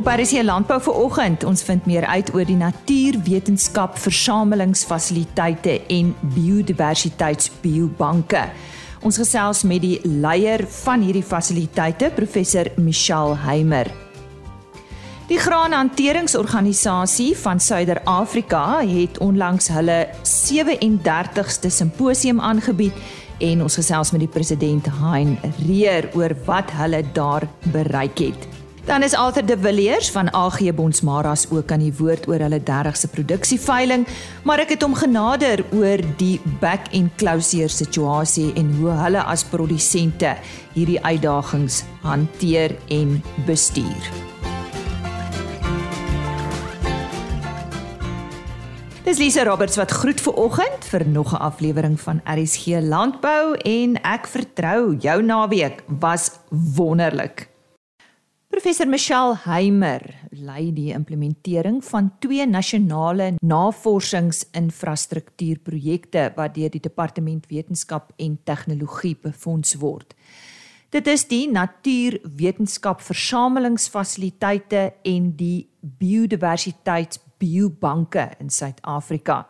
Op RC Landbou vir oggend, ons vind meer uit oor die natuurwetenskap versamelingsfasiliteite en biodiversiteitsbiobanke. Ons gesels met die leier van hierdie fasiliteite, professor Michelle Heimer. Die graanhanteringsorganisasie van Suider-Afrika het onlangs hulle 37ste simposium aangebied en ons gesels met die president Hein Reer oor wat hulle daar bereik het. Dan is Arthur de Villiers van AG Bonsmaras ook aan die woord oor hulle 30ste produksieveiling, maar ek het hom genader oor die back and closure situasie en hoe hulle as produsente hierdie uitdagings hanteer en bestuur. Dis Lisa Roberts wat groet vir oggend vir nog 'n aflewering van RSG Landbou en ek vertrou jou naweek was wonderlik. Professor Michelle Heimer lei die implementering van twee nasionale navorsingsinfrastruktuurprojekte wat deur die Departement Wetenskap en Tegnologie befonds word. Dit is die Natuurwetenskap Versamelingsfasiliteite en die Biodiversiteitsbiobanke in Suid-Afrika.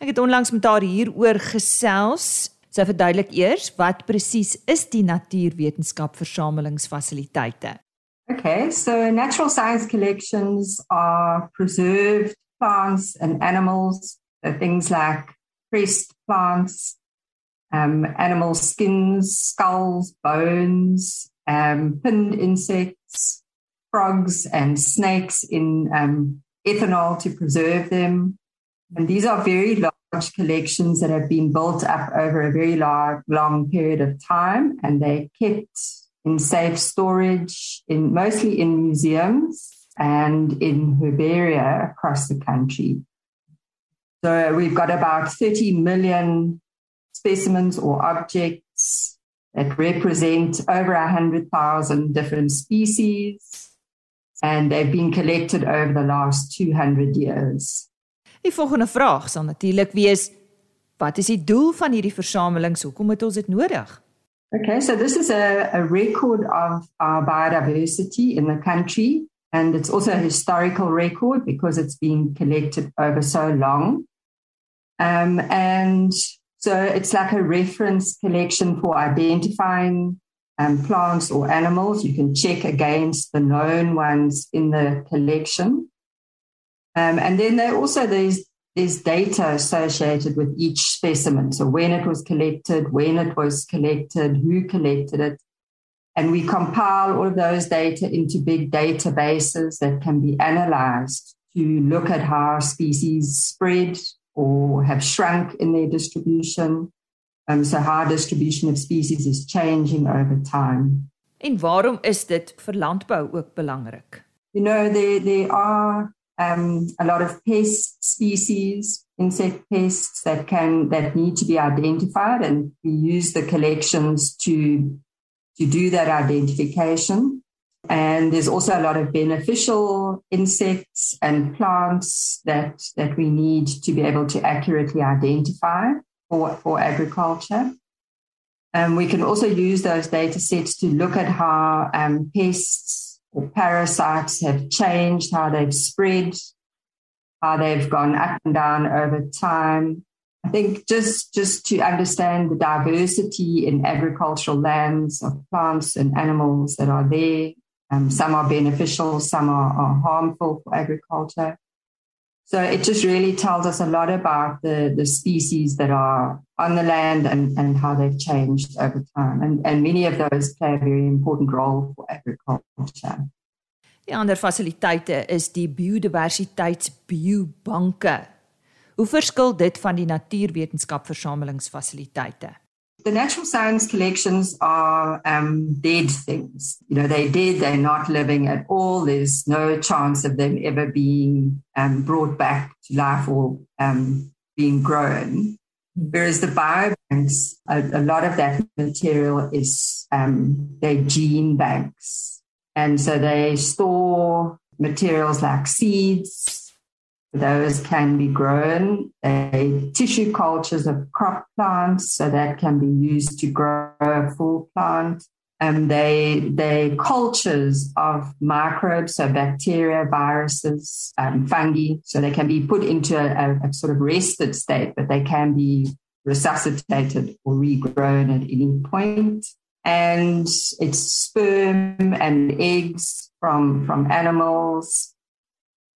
Ek het onlangs met haar hieroor gesels. Sy verduidelik eers wat presies is die Natuurwetenskap Versamelingsfasiliteite. Okay, so natural science collections are preserved plants and animals, so things like pressed plants, um, animal skins, skulls, bones, um, pinned insects, frogs, and snakes in um, ethanol to preserve them. And these are very large collections that have been built up over a very long, long period of time, and they're kept in safe storage, in mostly in museums and in herbaria across the country. So we've got about 30 million specimens or objects that represent over 100,000 different species, and they've been collected over the last 200 years. Die volgende vraag sal natuurlik wees: Wat is die doel van hierdie versamelings? Hoekom het ons dit nodig? Okay, so this is a, a record of our biodiversity in the country, and it's also a historical record because it's been collected over so long. Um, and so it's like a reference collection for identifying um, plants or animals. You can check against the known ones in the collection. Um, and then there also these there's data associated with each specimen. So when it was collected, when it was collected, who collected it. And we compile all of those data into big databases that can be analyzed to look at how species spread or have shrunk in their distribution. Um, so how distribution of species is changing over time. En waarom is dit vir landbou ook belangrik? You know there there are um, a lot of pest species, insect pests that can that need to be identified, and we use the collections to to do that identification. And there's also a lot of beneficial insects and plants that that we need to be able to accurately identify for, for agriculture. And we can also use those data sets to look at how um, pests or parasites have changed, how they've spread, how they've gone up and down over time. I think just, just to understand the diversity in agricultural lands of plants and animals that are there. Um, some are beneficial, some are, are harmful for agriculture. So it just really tells us a lot about the, the species that are on the land and, and how they've changed over time. And, and many of those play a very important role for agriculture. Die ander fasiliteite is die biodiversiteitsbiobanke. Hoe verskil dit van die natuurwetenskapversamelingsfasiliteite? The natural science collections are um, dead things. You know, they're dead, they're not living at all. There's no chance of them ever being um, brought back to life or um, being grown. Whereas the biobanks, a, a lot of that material is um, they're gene banks. And so they store materials like seeds, those can be grown. Tissue cultures of crop plants, so that can be used to grow a full plant. Um, they they cultures of microbes, so bacteria, viruses, um, fungi. So they can be put into a, a, sort of rested state, but they can be resuscitated or regrown at any point. And it's sperm and eggs from from animals.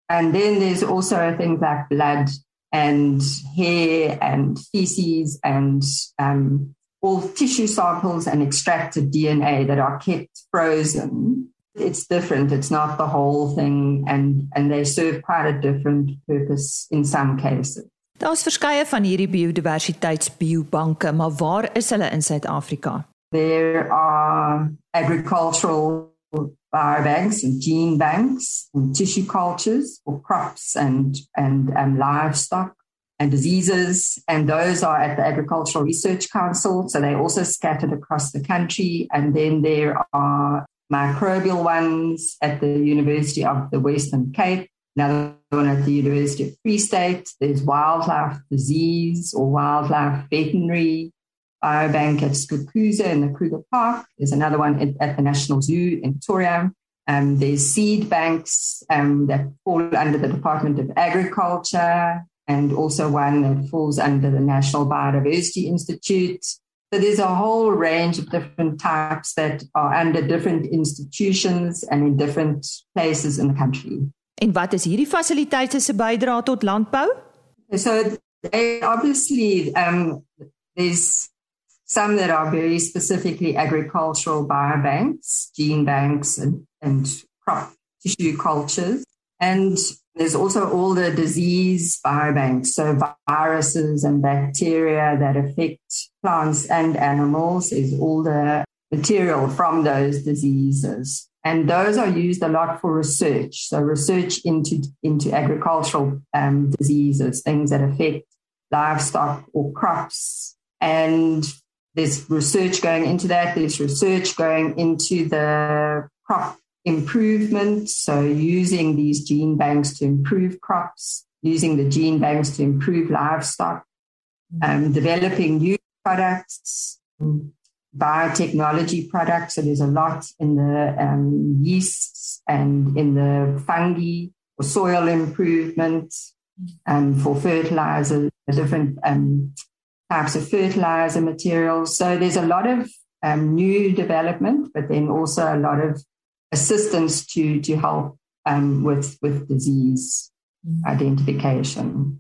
And then there's also things like blood and hair and feces and um, all tissue samples and extracted DNA that are kept frozen. It's different. It's not the whole thing, and and they serve quite a different purpose in some cases. Daar's verskeie van hierdie biodiversiteitsbiobanke, maar waar is hulle in Suid-Afrika? There are agricultural biobanks and gene banks and tissue cultures for crops and and um, livestock and diseases, and those are at the Agricultural Research Council. So they're also scattered across the country. And then there are microbial ones at the University of the Western Cape, another one at the University of Free State. There's wildlife disease or wildlife veterinary biobank at Skukuza in the Kruger Park. There's another one at, at the National Zoo in Victoria. Um, there's seed banks um, that fall under the Department of Agriculture and also one that falls under the National Biodiversity Institute. So there's a whole range of different types that are under different institutions and in different places in the country. En wat is hierdie fasiliteite se bydrae tot landbou? So they obviously um there's some that are very specifically agricultural biobanks, gene banks and and crop tissue cultures and there's also all the disease biobanks, so viruses and bacteria that affect plants and animals is all the material from those diseases. And those are used a lot for research. So research into, into agricultural um, diseases, things that affect livestock or crops. And there's research going into that. There's research going into the crop improvement. So using these gene banks to improve crops, using the gene banks to improve livestock, um, developing new products, biotechnology products. So there's a lot in the um, yeasts and in the fungi for soil improvement and for fertilizer, different um, types of fertilizer materials. So there's a lot of um, new development, but then also a lot of assistance to to help um with with disease identification.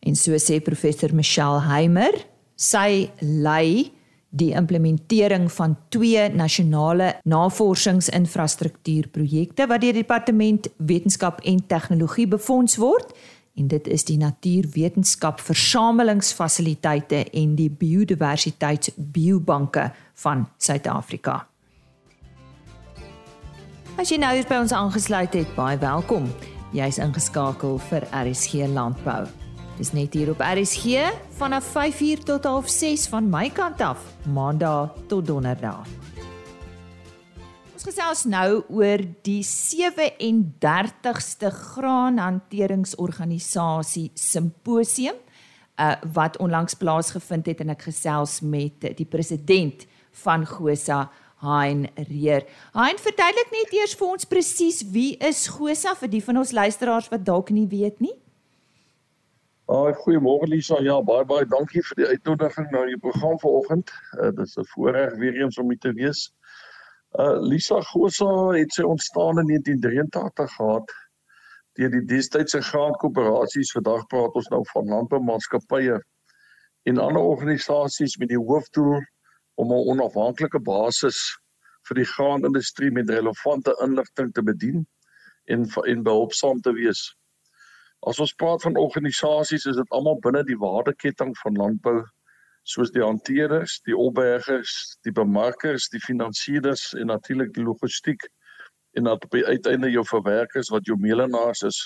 En so sê professor Michelle Heimer, sy lei die implementering van twee nasionale navorsingsinfrastruktuurprojekte wat deur die departement wetenskap en tegnologie befonds word en dit is die natuurwetenskap versamelingsfasiliteite en die biodiversiteitsbiobanke van Suid-Afrika. As jy nou hier by ons aangesluit het, baie welkom. Jy's ingeskakel vir RSG Landbou. Dis net hier op RSG vanaf 5uur tot 6:30 van my kant af, Maandag tot Donderdag. Ons gesels nou oor die 37ste graanhanteringsorganisasie simposium uh, wat onlangs plaasgevind het en ek gesels met die president van GOSA Hein Reer. Hein, verduidelik net eers vir ons presies wie is Gosa vir die van ons luisteraars wat dalk nie weet nie. Ag, oh, goeiemôre Lisa. Ja, baie baie dankie vir die uitnodiging na die program vanoggend. Uh, dit is 'n voorreg weer eens om hier te wees. Uh Lisa Gosa het sy ontstaan in 1983 gehad deur die destydse graankoöperasies. Vandag praat ons nou van landboumaatskappye en ander organisasies met die hoofdoel om 'n onafhanklike basis vir die graanindustrie met relevante inligting te bedien en en behulpsaam te wees. As ons praat van organisasies, is dit almal binne die waardeketting van landbou soos die hanteerders, die opbergers, die bemarkers, die finansierders en natuurlik die logistiek en dan op die uiteinde jou verwerkers wat jou meelenaars is.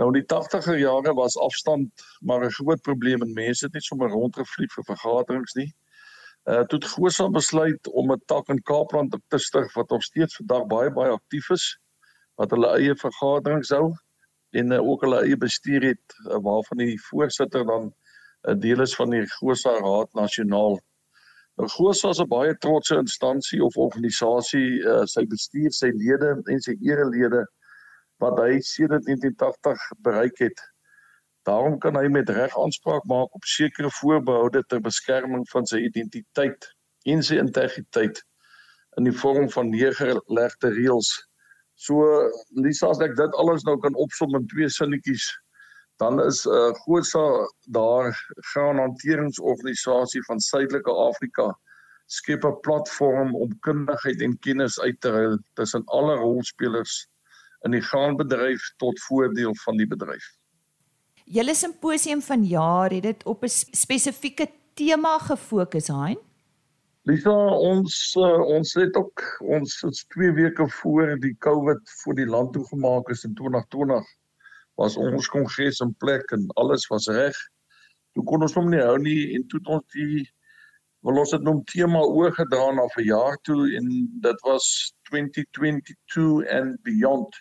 Nou in die 80er jare was afstand maar 'n groot probleem en mense het nie sommer rondgevlieg vir vergaderings nie. Uh toe het Gosa besluit om 'n tak in Kaapland te stig wat nog steeds vandag baie baie aktief is wat hulle eie vergaderings hou en uh, ook hulle eie bestuur het uh, waarvan die voorsitter dan 'n deel is van die Gosa Raad Nasionaal. Nou Gosa is 'n baie trotse instansie of organisasie, uh, sy bestuur, sy lede en sy erelede wat hy sedert 1980 bereik het. Daarom kan hy met reg aanspraak maak op sekere voorbehoude ter beskerming van sy identiteit en sy integriteit in die vorm van neergelegde reëls. So Lisa as ek dit alles nou kan opsom in twee sinnetjies, dan is 'n uh, GOSA daar gaan hanteringsorganisasie van Suidelike Afrika skep 'n platform om kundigheid en kennis uit te ruil tussen alle rolspelers in die graanbedryf tot voordeel van die bedryf. Julle simposium van jaar het dit op 'n spesifieke tema gefokus, Hein? Lisa, ons uh, ons het ook ons is 2 weke voor die COVID voor die land toegemaak is in 2020 was ons kongres in plek en alles was reg. Toe kon ons hom nie hou nie en toe het ons die wil ons dit noem tema oorgedra na 'n jaar toe en dit was 2022 and beyond.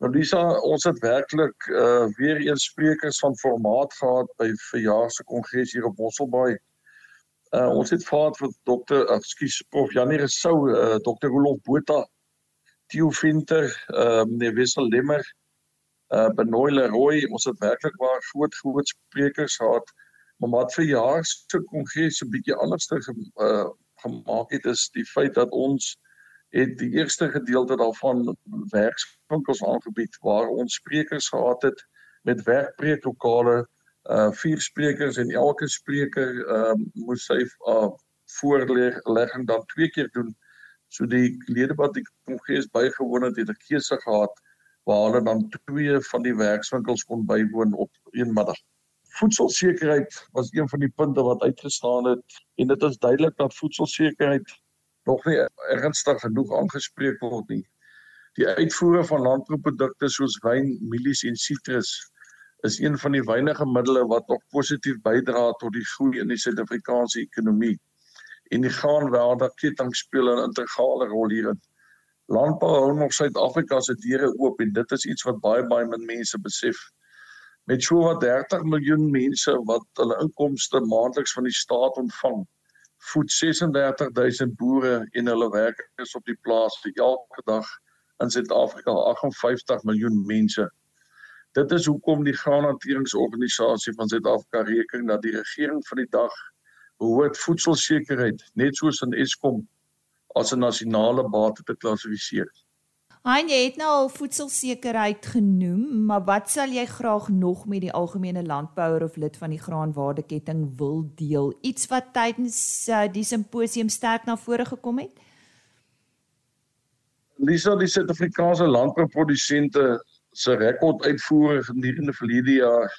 Nou Lisa, ons het werklik uh weer eens sprekers van formaat gehad by verjaar se kongres hier op Mosselbaai. Uh ons het vaat vir dokter, ekskuus, prof Janie Resou, uh dokter Rolof Botha, Theo Venter, uh meneer Wessel Lemmer, uh Benoy Leroy, ons het werklik baie groot groot sprekers gehad. Maar wat vir jaar se kongres 'n bietjie anders te uh gemaak het is die feit dat ons het die eerste gedeelte daarvan werkswinkels aangebied waar ons sprekers gehad het met werkpreeklokale uh vier sprekers en elke spreker ehm uh, moes sy uh voorlegging dan twee keer doen so die lede wat die kongres bygewoon het het 'n keuse gehad waar hulle dan twee van die werkswinkels kon bywoon op een middag. Voedselsekerheid was een van die punte wat uitgestaan het en dit is duidelik dat voedselsekerheid nog nie ernstig genoeg aangespreek word nie. Die uitvoere van landbouprodukte soos wyn, mielies en sitrus is een van die weinige middele wat nog positief bydra tot die groei in die Suid-Afrikaanse ekonomie. En die graanwaarde ketting speel 'n integrale rol hierin. Landbou hou nog Suid-Afrika se deure oop en dit is iets wat baie baie min mense besef. Met so wat 30 miljoen mense wat hulle inkomste maandeliks van die staat ontvang, voed 36000 boere en hulle werkers op die plaas elke dag in Suid-Afrika 58 miljoen mense. Dit is hoekom die graanhanteringsorganisasie van Suid-Afrika reken dat die regering van die dag behoort voedselsekerheid net soos in Eskom as 'n nasionale bate te klassifiseer. Hein, jy het nou al voedselsekerheid genoem, maar wat sal jy graag nog met die algemene landbouer of lid van die graanwaardeketting wil deel? Iets wat tydens uh, die simposium sterk na vore gekom het? Lisa, die Suid-Afrikaanse landbouprodusente se rekorduitvoere gedurende verlede jaar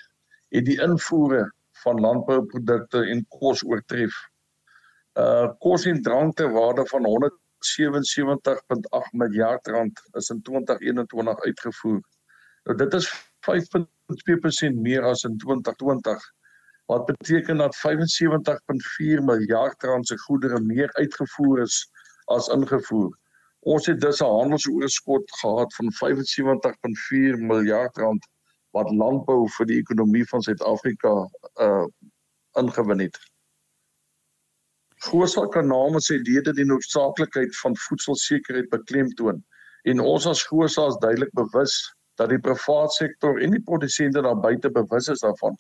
het die invoere van landbouprodukte en kos oortref. Uh kos en drank ter waarde van 100 77.8 miljard rand is in 2021 uitgevoer. Nou dit is 5.2% meer as in 2020 wat beteken dat 75.4 miljard rand se goedere meer uitgevoer is as ingevoer. Ons het dus 'n handelsoorskot gehad van 75.4 miljard rand wat landbou vir die ekonomie van Suid-Afrika uh ingewin het. Gosa kan namens sy lede die noodsaaklikheid van voedselsekerheid beklemtoon en ons as Gosa is duidelik bewus dat die private sektor en die produsente daar buite bewus is daarvan.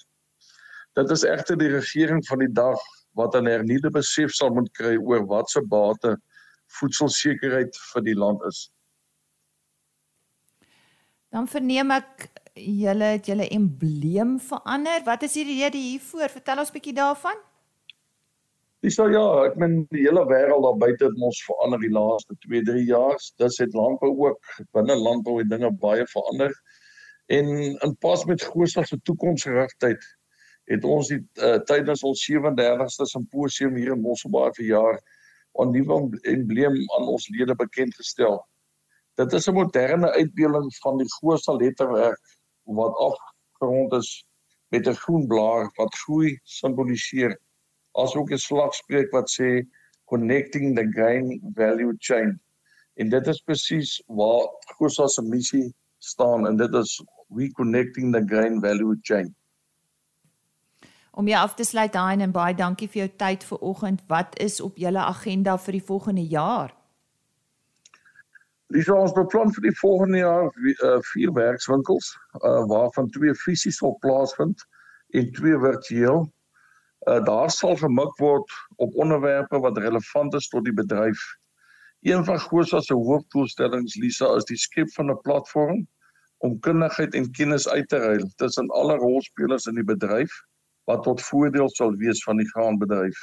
Dit is egter die regering van die dag wat 'n hernieude besef sal moet kry oor wat se bate voedselsekerheid vir die land is. Dan verneem ek julle het julle embleem verander. Wat is die rede hiervoor? Vertel ons 'n bietjie daarvan. Dis so ja, ek meen die hele wêreld daar buite het ons verander die laaste 2, 3 jaar. Dis het landbou ook binne landbou het dinge baie verander. En in pas met Gosa se toekomsgerigtheid het ons die uh, tydens ons 37ste simposium hier in Mosselbaai verjaar 'n nuwe embleem aan ons lede bekend gestel. Dit is 'n moderne uitbeelding van die Gosa letterwerk wat afgerond is met 'n groen blaar wat groei simboliseer asook 'n slagspreuk wat sê connecting the grain value chain. En dit is presies waar Gosa se missie staan en dit is we connecting the grain value chain. Om jy af te sluit daai en baie dankie vir jou tyd vanoggend. Wat is op julle agenda vir die volgende jaar? Dis ons beplan vir die volgende jaar uh, vier werkswinkels uh, waarvan twee fisies sal plaasvind en twee virtueel. Uh, daar sal gemik word op onderwerpe wat relevant is tot die bedryf. Een van Gosa se hoofdoelstellings Lisa is die skep van 'n platform om kundigheid en kennis uit te ruil tussen alle rolspelers in die bedryf wat tot voordeel sal wees van die graanbedryf.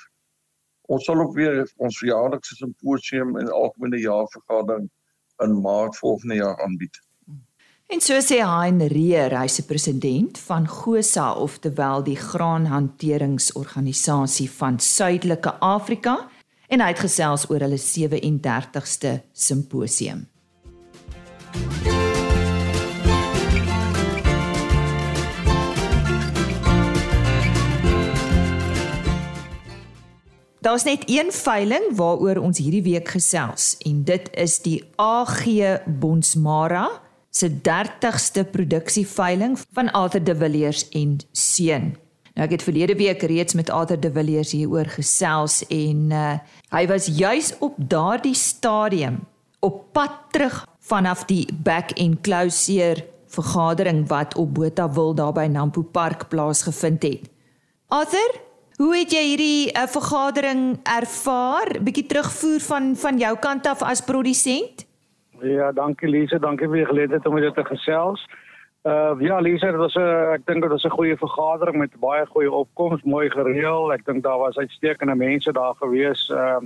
Ons sal ook weer ons jaarlikse simposium en algemene jaarvergadering in Maart volgende jaar aanbied. En so sê Hein Reer, hy se president van GOSA of terwyl die graanhanteringsorganisasie van Suidelike Afrika en hy het gesels oor hulle 37ste simposium. Daar's net een veiling waaroor ons hierdie week gesels en dit is die AG Bonsmara se 30ste produksieveiling van Arthur de Villiers en seun. Nou ek het verlede week reeds met Arthur de Villiers hieroor gesels en uh, hy was juis op daardie stadium op pad terug vanaf die back and closure vergadering wat op Botawil daar by Nampo Park plaasgevind het. Arthur, Hoe het jy hierdie uh, vergadering ervaar? Bietjie terugvoer van van jou kant af as produsent? Ja, dankie Lise, dankie vir die geleentheid om dit te gesels. Uh ja, Lise, dit was 'n ek dink dit was 'n goeie vergadering met baie goeie opkomste, mooi gereël. Ek dink daar was uitstekende mense daar gewees uh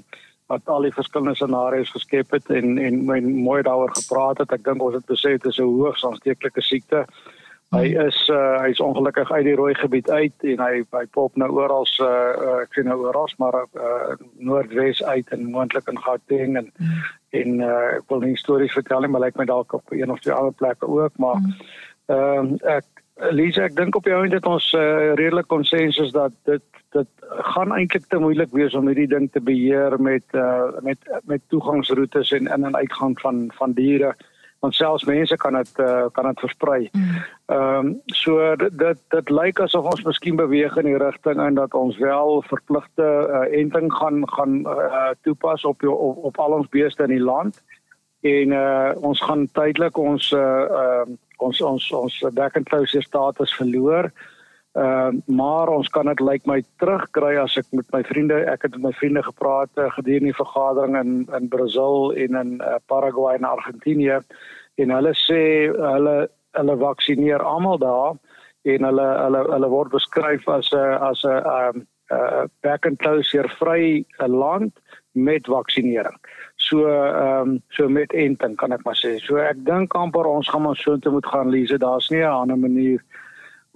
wat al die verskillende scenario's geskep het en en, en mooi daaroor gepraat het. Ek dink ons het besef dit is 'n hoogs aansteeklike siekte. Hy is uh, hy is ongelukkig uit die rooi gebied uit en hy hy pop nou oral uh, uh, ek sien nou oral maar uh, noordwes uit en moontlik in Gauteng en mm. en uh, ek wil nie stories vertel nie maar lyk like my dalk op een of twee ander plekke ook maar ehm mm. uh, ek Lisa ek dink op jou en dit ons uh, redelik konsensus dat dit dit gaan eintlik te moeilik wees om hierdie ding te beheer met uh, met met toegangsroetes en in en uitgang van van diere want selfs mense kan dit uh, kan dit versprei. Mm. Ehm um, so dit dit, dit lyk asof ons miskien beweeg in die rigting en dat ons wel verpligte uh, enting gaan gaan uh, toepas op, op op al ons beeste in die land en uh, ons gaan tydelik ons uh, uh, ons ons ons back and closure status verloor. Ehm uh, maar ons kan dit lyk like my terugkry as ek met my vriende, ek het met my vriende gepraat uh, gedurende die vergadering in in Brasil en in uh, Paraguay en Argentinië en hulle sê hulle hulle vaksineer almal daar en hulle hulle hulle word beskryf as 'n as 'n um uh back and closure vry 'n land met vaksinering. So ehm um, so met enting kan ek maar sê. So ek dink amper ons gaan maar so intoe moet gaan lees. Daar's nie 'n ander manier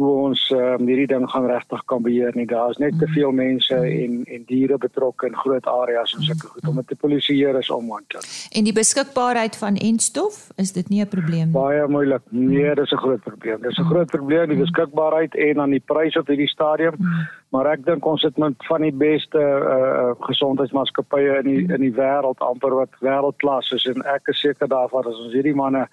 hoe ons um, hierdie ding gaan regtig kan beheer nie. Daar's net te veel mense en en diere betrokke in groot areas en sulke goed om dit te polisieer is onmoontlik. En die beskikbaarheid van enstof, is dit nie 'n probleem nie? Baie moeilik. Nee, dis 'n groot probleem. Dis 'n groot probleem die beskikbaarheid en dan die prys op hierdie stadium. Maar ek dink ons het met van die beste uh gesondheidsmaatskappye in die in die wêreld amper wat wêreldklas is en ek is seker daarvan as ons hierdie manne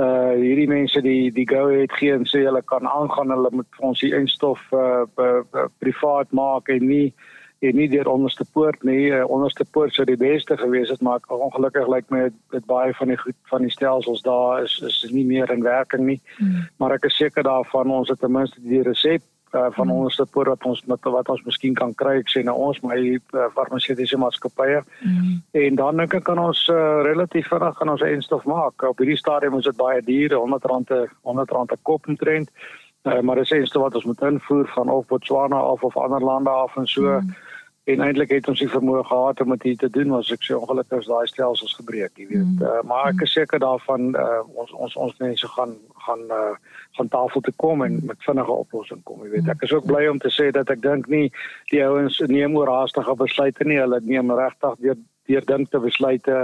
uh hierdie mense die die go ahead gee en sê hulle kan aangaan hulle moet vir ons die instof uh be, be, privaat maak en nie en nie deur onderste poort nie uh, onderste poort sou die beste gewees het maar ongelukkig lyk my dit baie van die goed van die stelsels daar is is nie meer in werking nie mm. maar ek is seker daarvan ons het ten minste die resep uh, van mm. ons support wat ons met wat ons miskien kan kry ek sê nou ons my uh, farmaseutiese maatskappye. Mm. en dan dink ek kan ons uh, relatief vinnig gaan ons eindstof maak. Op hierdie stadium is dit baie duur 100 rand 100 rand 'n kop omtrent. Uh, maar dit is eindstof wat ons moet invoer van of Botswana of of ander lande af en so. Mm en eintlik het ons die vermoë gehad om dit te doen was ek sê ongelukkig is daai stelsels gebreek jy weet. Mm. uh, maar ek is seker daarvan uh, ons ons ons mense gaan gaan uh, gaan tafel te kom en met vinnige oplossing kom jy weet. Ek is ook bly om te sê dat ek dink nie die ouens neem oorhaastige besluite nie. Hulle neem regtig deur deur dink te besluite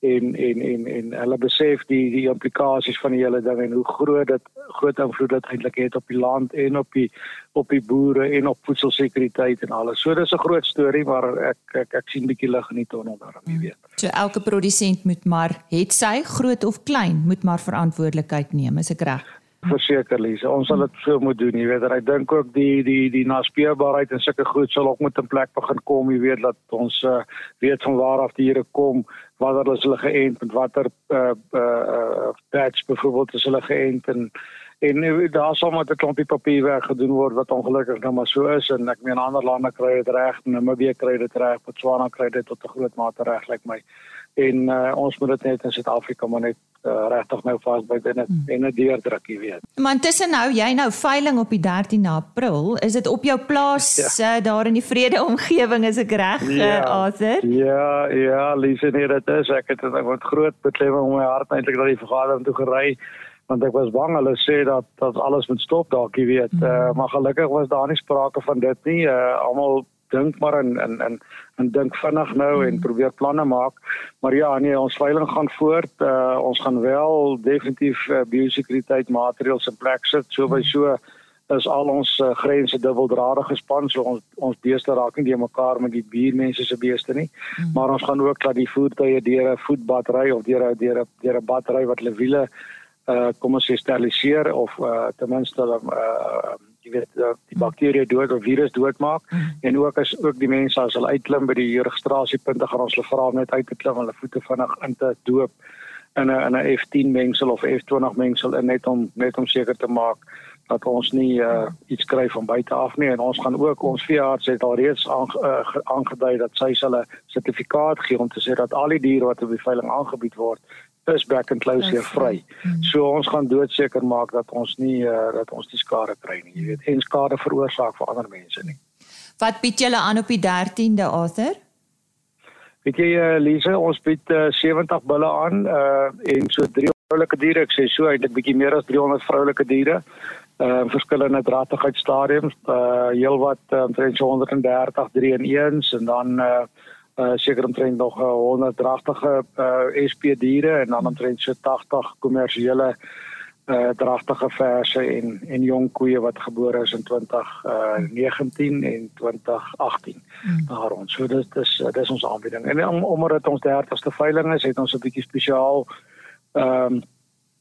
en en en en hulle besef die die implikasies van die hele ding en hoe groot dit groot invloed dit eintlik het op die land en op die op die boere en op voedselsekuriteit en alles. So dis 'n groot storie maar ek ek ek sien bietjie lig in die tonnel daarom, jy weet. So elke produsent moet maar het sy groot of klein moet maar verantwoordelikheid neem, is ek reg? Verseker Lise. Ons sal dit so moet doen, jy weet. Ek dink ook die die die naspeurbaarheid en sulke goed sal ook met 'n plek begin kom, jy weet dat ons uh, weet van waar af die here kom, watter hulle geënt met watter uh uh patch byvoorbeeld is hulle geënt en en daar sal maar 'n klompie papierwerk gedoen word wat ongelukkig nou maar so is en ek meen ander lande kry dit reg en Namibië kry dit reg, Botswana kry dit tot 'n groot mate reg lyk like my en uh, ons moet dit net in Suid-Afrika maar net uh, regtig nou vas by binne hmm. en 'n deurdruk jy weet. Maar intussen nou jy nou veiling op die 13 April, is dit op jou plaas ja. uh, daar in die vrede omgewing is ek reg ja. uh, Arthur? Ja, ja, Lise nee dit is ek het ek word groot beklemming om my hart eintlik dat die vergadering toe gery want ek was bang hulle sê dat dat alles moet stop dalk jy weet, hmm. uh, maar gelukkig was daar nie sprake van dit nie. Uh, almal dink maar en en en en dink vinnig nou en hmm. probeer planne maak. Maar ja, nee, ons veiling gaan voort. Uh, ons gaan wel definitief uh, biosekuriteit maatreëls in plek sit. So by so is al ons uh, grense dubbeldradig gespan. So ons ons beeste raak nie deur mekaar met die buurmense se beeste nie. Hmm. Maar ons gaan ook dat die voertuie deur 'n voetbadry of deur 'n deur 'n deur 'n badry wat hulle wiele uh kom ons sê steriliseer of uh ten minste uh jy weet uh, die bakterieë dood of virus doodmaak mm. en ook as ook die mense as hulle uitklim by die registrasiepunte gaan ons hulle vra om net uit te klim hulle voete vinnig in te doop in 'n in 'n F10 mengsel of F20 mengsel en net om net om seker te maak dat ons nie uh, iets kry van buite af nie en ons gaan ook ons veearts het al reeds aangedui dat sy hulle sertifikaat gee om te sê dat al die diere wat op die veiling aangebied word is back and close hier vry. Hmm. So ons gaan doodseker maak dat ons nie uh, dat ons die skade kry nie, jy weet, en skade veroorsaak vir ander mense nie. Wat bied julle aan op die 13de Arthur? Weet jy uh, Lise, ons bied uh, 70 bulle aan uh, en so drie vroulike diere, ek sê so eintlik bietjie meer as 300 vroulike diere. Uh verskillende dragtigheidsstadiums, uh heelwat uh, omtrent so 130 3 in 1 en dan uh uh seker omtrent nog 100 dragtige uh SP diere en dan omtrent so 80 kommersiële uh dragtige verse en en jong koeie wat gebore is in 2019 uh, en 2018 hmm. daar ons. So dis dis dis ons aanbieding. En om omdat dit ons 30ste veiling is, het ons 'n bietjie spesiaal ehm um,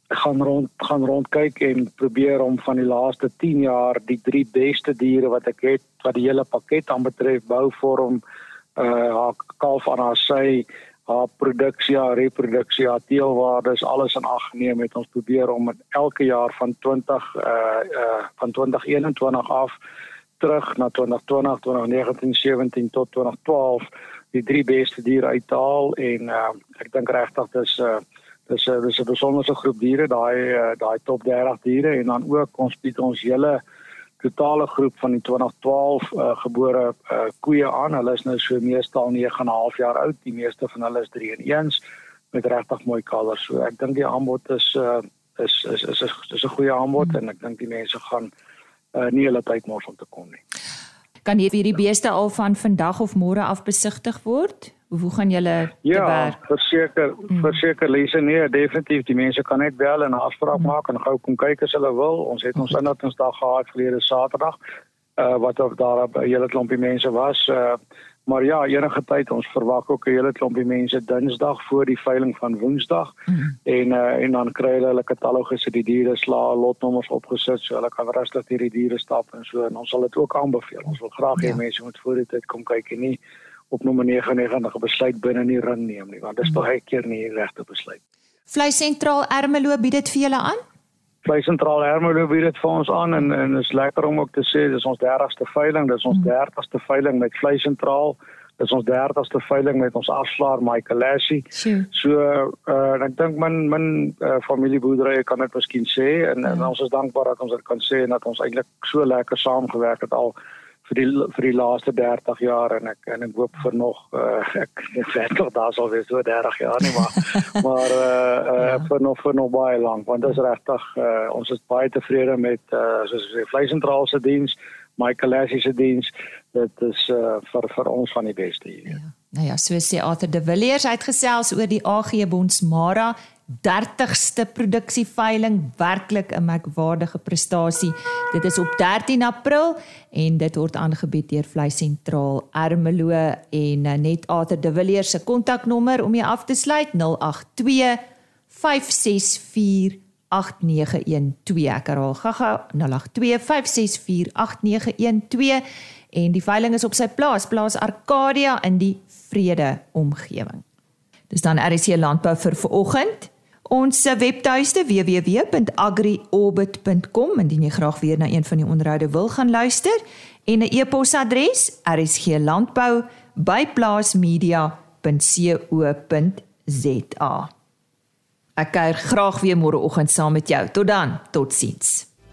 gaan rond gaan rond kyk en probeer om van die laaste 10 jaar die drie beste diere wat ek het wat die hele pakket aanbetref bouvorm uh haar kalf aan haar sy haar produksie, haar reproduksie, haar teelwaardes alles in ag geneem het. Ons probeer om elke jaar van 20 uh uh van 2021 af terug na 2020, 2019, 17 tot 2012 die drie beste diere uithaal en uh ek dink regtig dis uh dis uh, dis 'n besondere groep diere daai uh, daai top 30 diere. En dan ook ons bied ons hele uh totale groep van die 2012 uh, gebore uh, koeie aan. Hulle is nou so meestal 9 en 'n half jaar oud. Die meeste van hulle is 3 en 1s met regtig mooi kalvers. So ek dink die aanbod is uh, is is is is 'n goeie aanbod en ek dink die mense gaan uh, nie hulle tyd mors om te kom nie. Kan hierdie beeste al van vandag of môre af besigtig word? Hoe gaan julle Ja, werk? verseker, hmm. verseker Lise nee, definitief die mense kan net bel en 'n afspraak hmm. maak en gou kom kyk as hulle wil. Ons het ons inhatingsdag gehad verlede Saterdag. Uh wat of daar 'n hele klompie mense was. Uh maar ja, enige tyd ons verwag ook 'n hele klompie mense Dinsdag voor die veiling van Woensdag. Hmm. En uh en dan kry hulle hulle katalogus se die diere sla lotnommers opgesit so hulle kan rustig hierdie diere stap en so en ons sal dit ook aanbeveel. Ons wil graag hê ja. mense moet voor die tyd kom kyk en nie op nommer 99 'n besluit binne in die ring neem nie want dit is hmm. baie keer nie die regte besluit. Vleis sentraal Ermelo bied dit vir julle aan? Vleis sentraal Ermelo bied dit vir ons aan en en is lekker om ook te sê dis ons 30ste veiling, dis ons 30ste hmm. veiling met vleis sentraal. Dis ons 30ste veiling met ons afslaer Michael Lassie. So uh ek dink min min uh, familieboerderye kan dit miskien sê en, ja. en ons is dankbaar dat ons dit kan sê en dat ons eintlik so lekker saamgewerk het al vir die vir die laaste 30 jaar en ek en ek hoop vir nog uh, ek weet nog daar sal wees so 30 jaar nie maar maar uh, uh, vir nog vir nog baie lank want dit is regtig uh, ons is baie tevrede met uh, soos sê vleisentraal se diens Michael Lassie se diens. Dit is uh, vir vir ons van die beste hier. Ja. Nou ja, so sê Arthur de Villiers uitgesels oor die AG Bonsmara 30ste produksieveiling, werklik 'n merkwaardige prestasie. Dit is op 13 April en dit word aangebied deur Vleis Sentraal Ermelo en uh, net Arthur de Villiers se kontaknommer om jy af te sluit 082 564 Ek herhaal gaga 0825648912 en die veiling is op sy plaas, plaas Arcadia in die Vrede omgewing. Dis dan RC Landbou vir vanoggend. Ons webtuiste www.agriorbit.com indien jy graag weer na een van die onderhoude wil gaan luister en 'n e-posadres rsglandbou@plaasmedia.co.za. Ek kuier graag weer môreoggend saam met jou. Tot dan, totsiens.